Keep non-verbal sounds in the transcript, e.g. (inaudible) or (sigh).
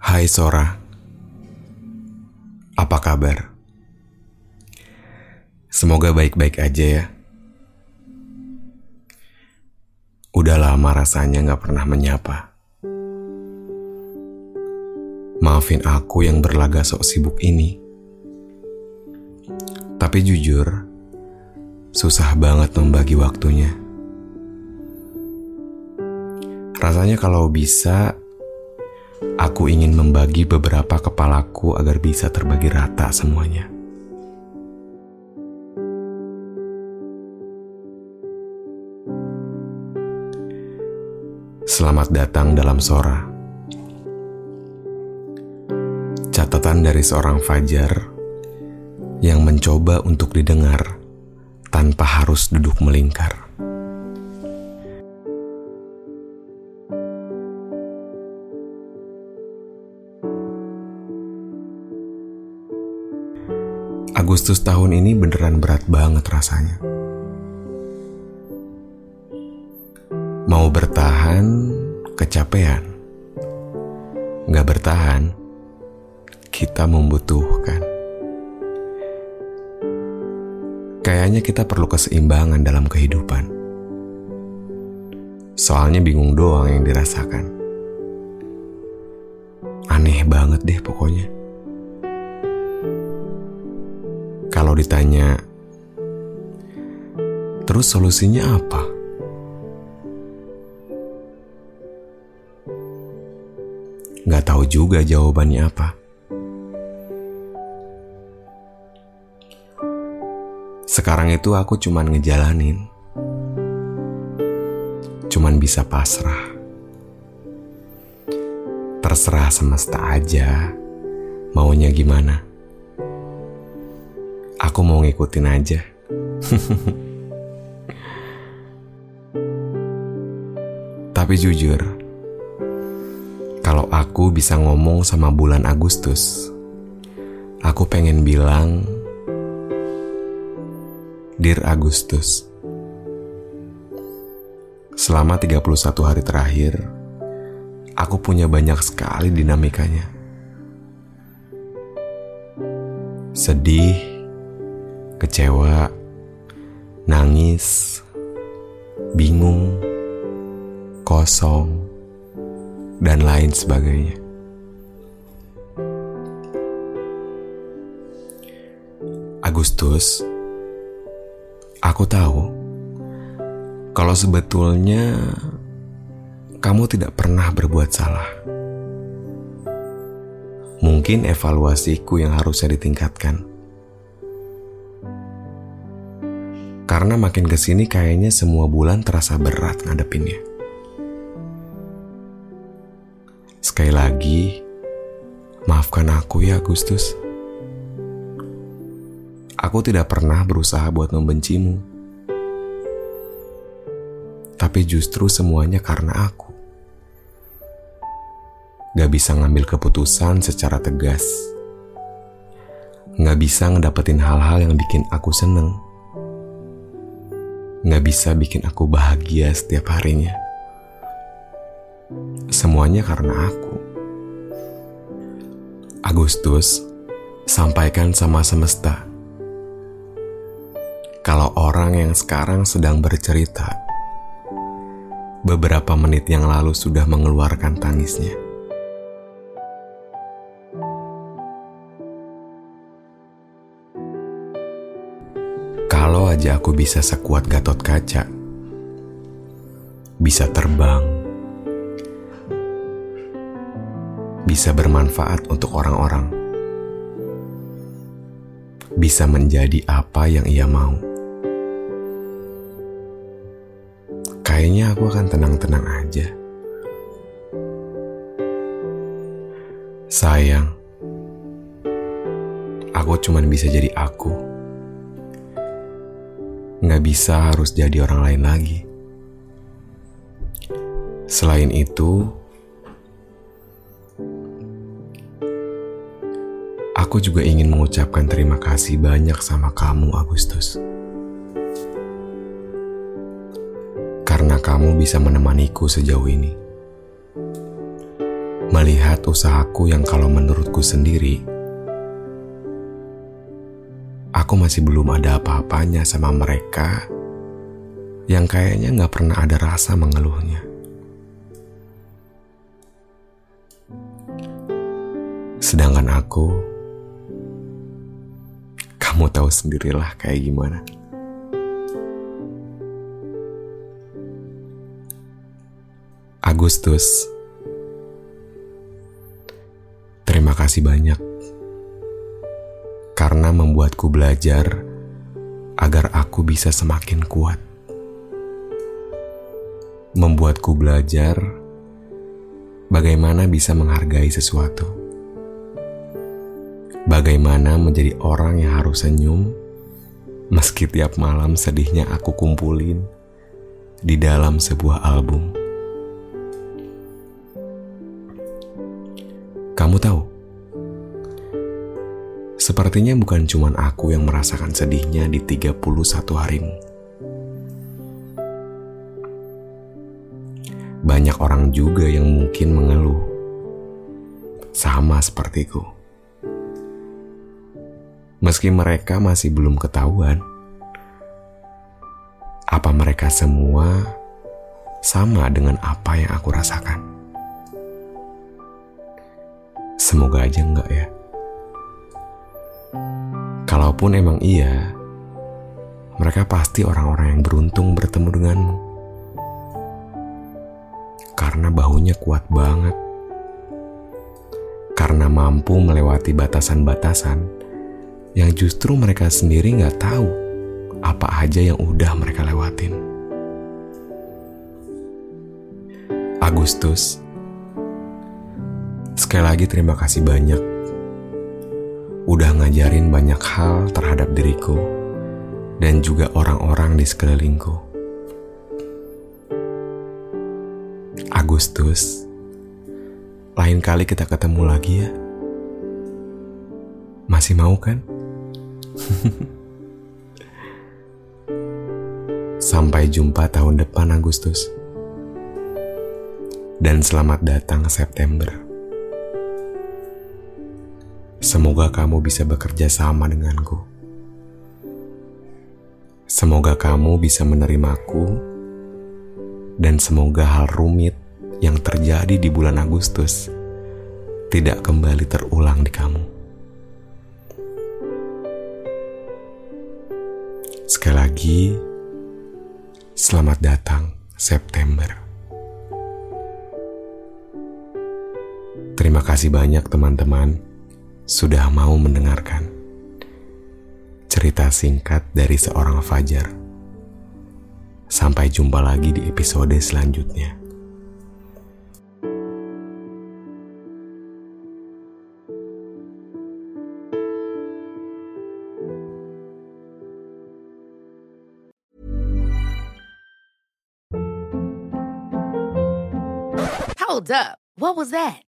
Hai Sora, apa kabar? Semoga baik-baik aja ya. Udah lama rasanya gak pernah menyapa. Maafin aku yang berlaga sok sibuk ini. Tapi jujur, susah banget membagi waktunya. Rasanya kalau bisa, Aku ingin membagi beberapa kepalaku agar bisa terbagi rata semuanya. Selamat datang dalam Sora. Catatan dari seorang Fajar yang mencoba untuk didengar tanpa harus duduk melingkar. Agustus tahun ini beneran berat banget rasanya. Mau bertahan, kecapean. Gak bertahan, kita membutuhkan. Kayaknya kita perlu keseimbangan dalam kehidupan. Soalnya bingung doang yang dirasakan. Aneh banget deh pokoknya. Kalau ditanya, terus solusinya apa? Gak tahu juga jawabannya apa. Sekarang itu aku cuman ngejalanin. Cuman bisa pasrah. Terserah semesta aja maunya gimana. Aku mau ngikutin aja. (laughs) Tapi jujur, kalau aku bisa ngomong sama bulan Agustus, aku pengen bilang, Dear Agustus, selama 31 hari terakhir, aku punya banyak sekali dinamikanya. Sedih, kecewa, nangis, bingung, kosong, dan lain sebagainya. Agustus, aku tahu kalau sebetulnya kamu tidak pernah berbuat salah. Mungkin evaluasiku yang harusnya ditingkatkan Karena makin ke sini kayaknya semua bulan terasa berat ngadepinnya. Sekali lagi, maafkan aku ya Agustus. Aku tidak pernah berusaha buat membencimu. Tapi justru semuanya karena aku. Gak bisa ngambil keputusan secara tegas. Gak bisa ngedapetin hal-hal yang bikin aku seneng nggak bisa bikin aku bahagia setiap harinya. Semuanya karena aku. Agustus, sampaikan sama semesta. Kalau orang yang sekarang sedang bercerita, beberapa menit yang lalu sudah mengeluarkan tangisnya. Kalau aja aku bisa sekuat Gatot Kaca, bisa terbang, bisa bermanfaat untuk orang-orang, bisa menjadi apa yang ia mau. Kayaknya aku akan tenang-tenang aja. Sayang, aku cuman bisa jadi aku. Nggak bisa harus jadi orang lain lagi. Selain itu, aku juga ingin mengucapkan terima kasih banyak sama kamu, Agustus. Karena kamu bisa menemaniku sejauh ini. Melihat usahaku yang kalau menurutku sendiri, aku masih belum ada apa-apanya sama mereka yang kayaknya nggak pernah ada rasa mengeluhnya. Sedangkan aku, kamu tahu sendirilah kayak gimana. Agustus, terima kasih banyak karena membuatku belajar agar aku bisa semakin kuat. Membuatku belajar bagaimana bisa menghargai sesuatu. Bagaimana menjadi orang yang harus senyum meski tiap malam sedihnya aku kumpulin di dalam sebuah album. Kamu tahu, sepertinya bukan cuma aku yang merasakan sedihnya di 31 harimu. Banyak orang juga yang mungkin mengeluh, sama sepertiku. Meski mereka masih belum ketahuan, apa mereka semua sama dengan apa yang aku rasakan. Semoga aja enggak ya. Kalaupun emang iya, mereka pasti orang-orang yang beruntung bertemu denganmu. Karena bahunya kuat banget. Karena mampu melewati batasan-batasan yang justru mereka sendiri nggak tahu apa aja yang udah mereka lewatin. Agustus Sekali lagi terima kasih banyak udah ngajarin banyak hal terhadap diriku dan juga orang-orang di sekelilingku. Agustus, lain kali kita ketemu lagi ya. Masih mau kan? (laughs) Sampai jumpa tahun depan Agustus. Dan selamat datang September. Semoga kamu bisa bekerja sama denganku. Semoga kamu bisa menerimaku, dan semoga hal rumit yang terjadi di bulan Agustus tidak kembali terulang di kamu. Sekali lagi, selamat datang September. Terima kasih banyak, teman-teman sudah mau mendengarkan cerita singkat dari seorang Fajar. Sampai jumpa lagi di episode selanjutnya. Hold up. What was that?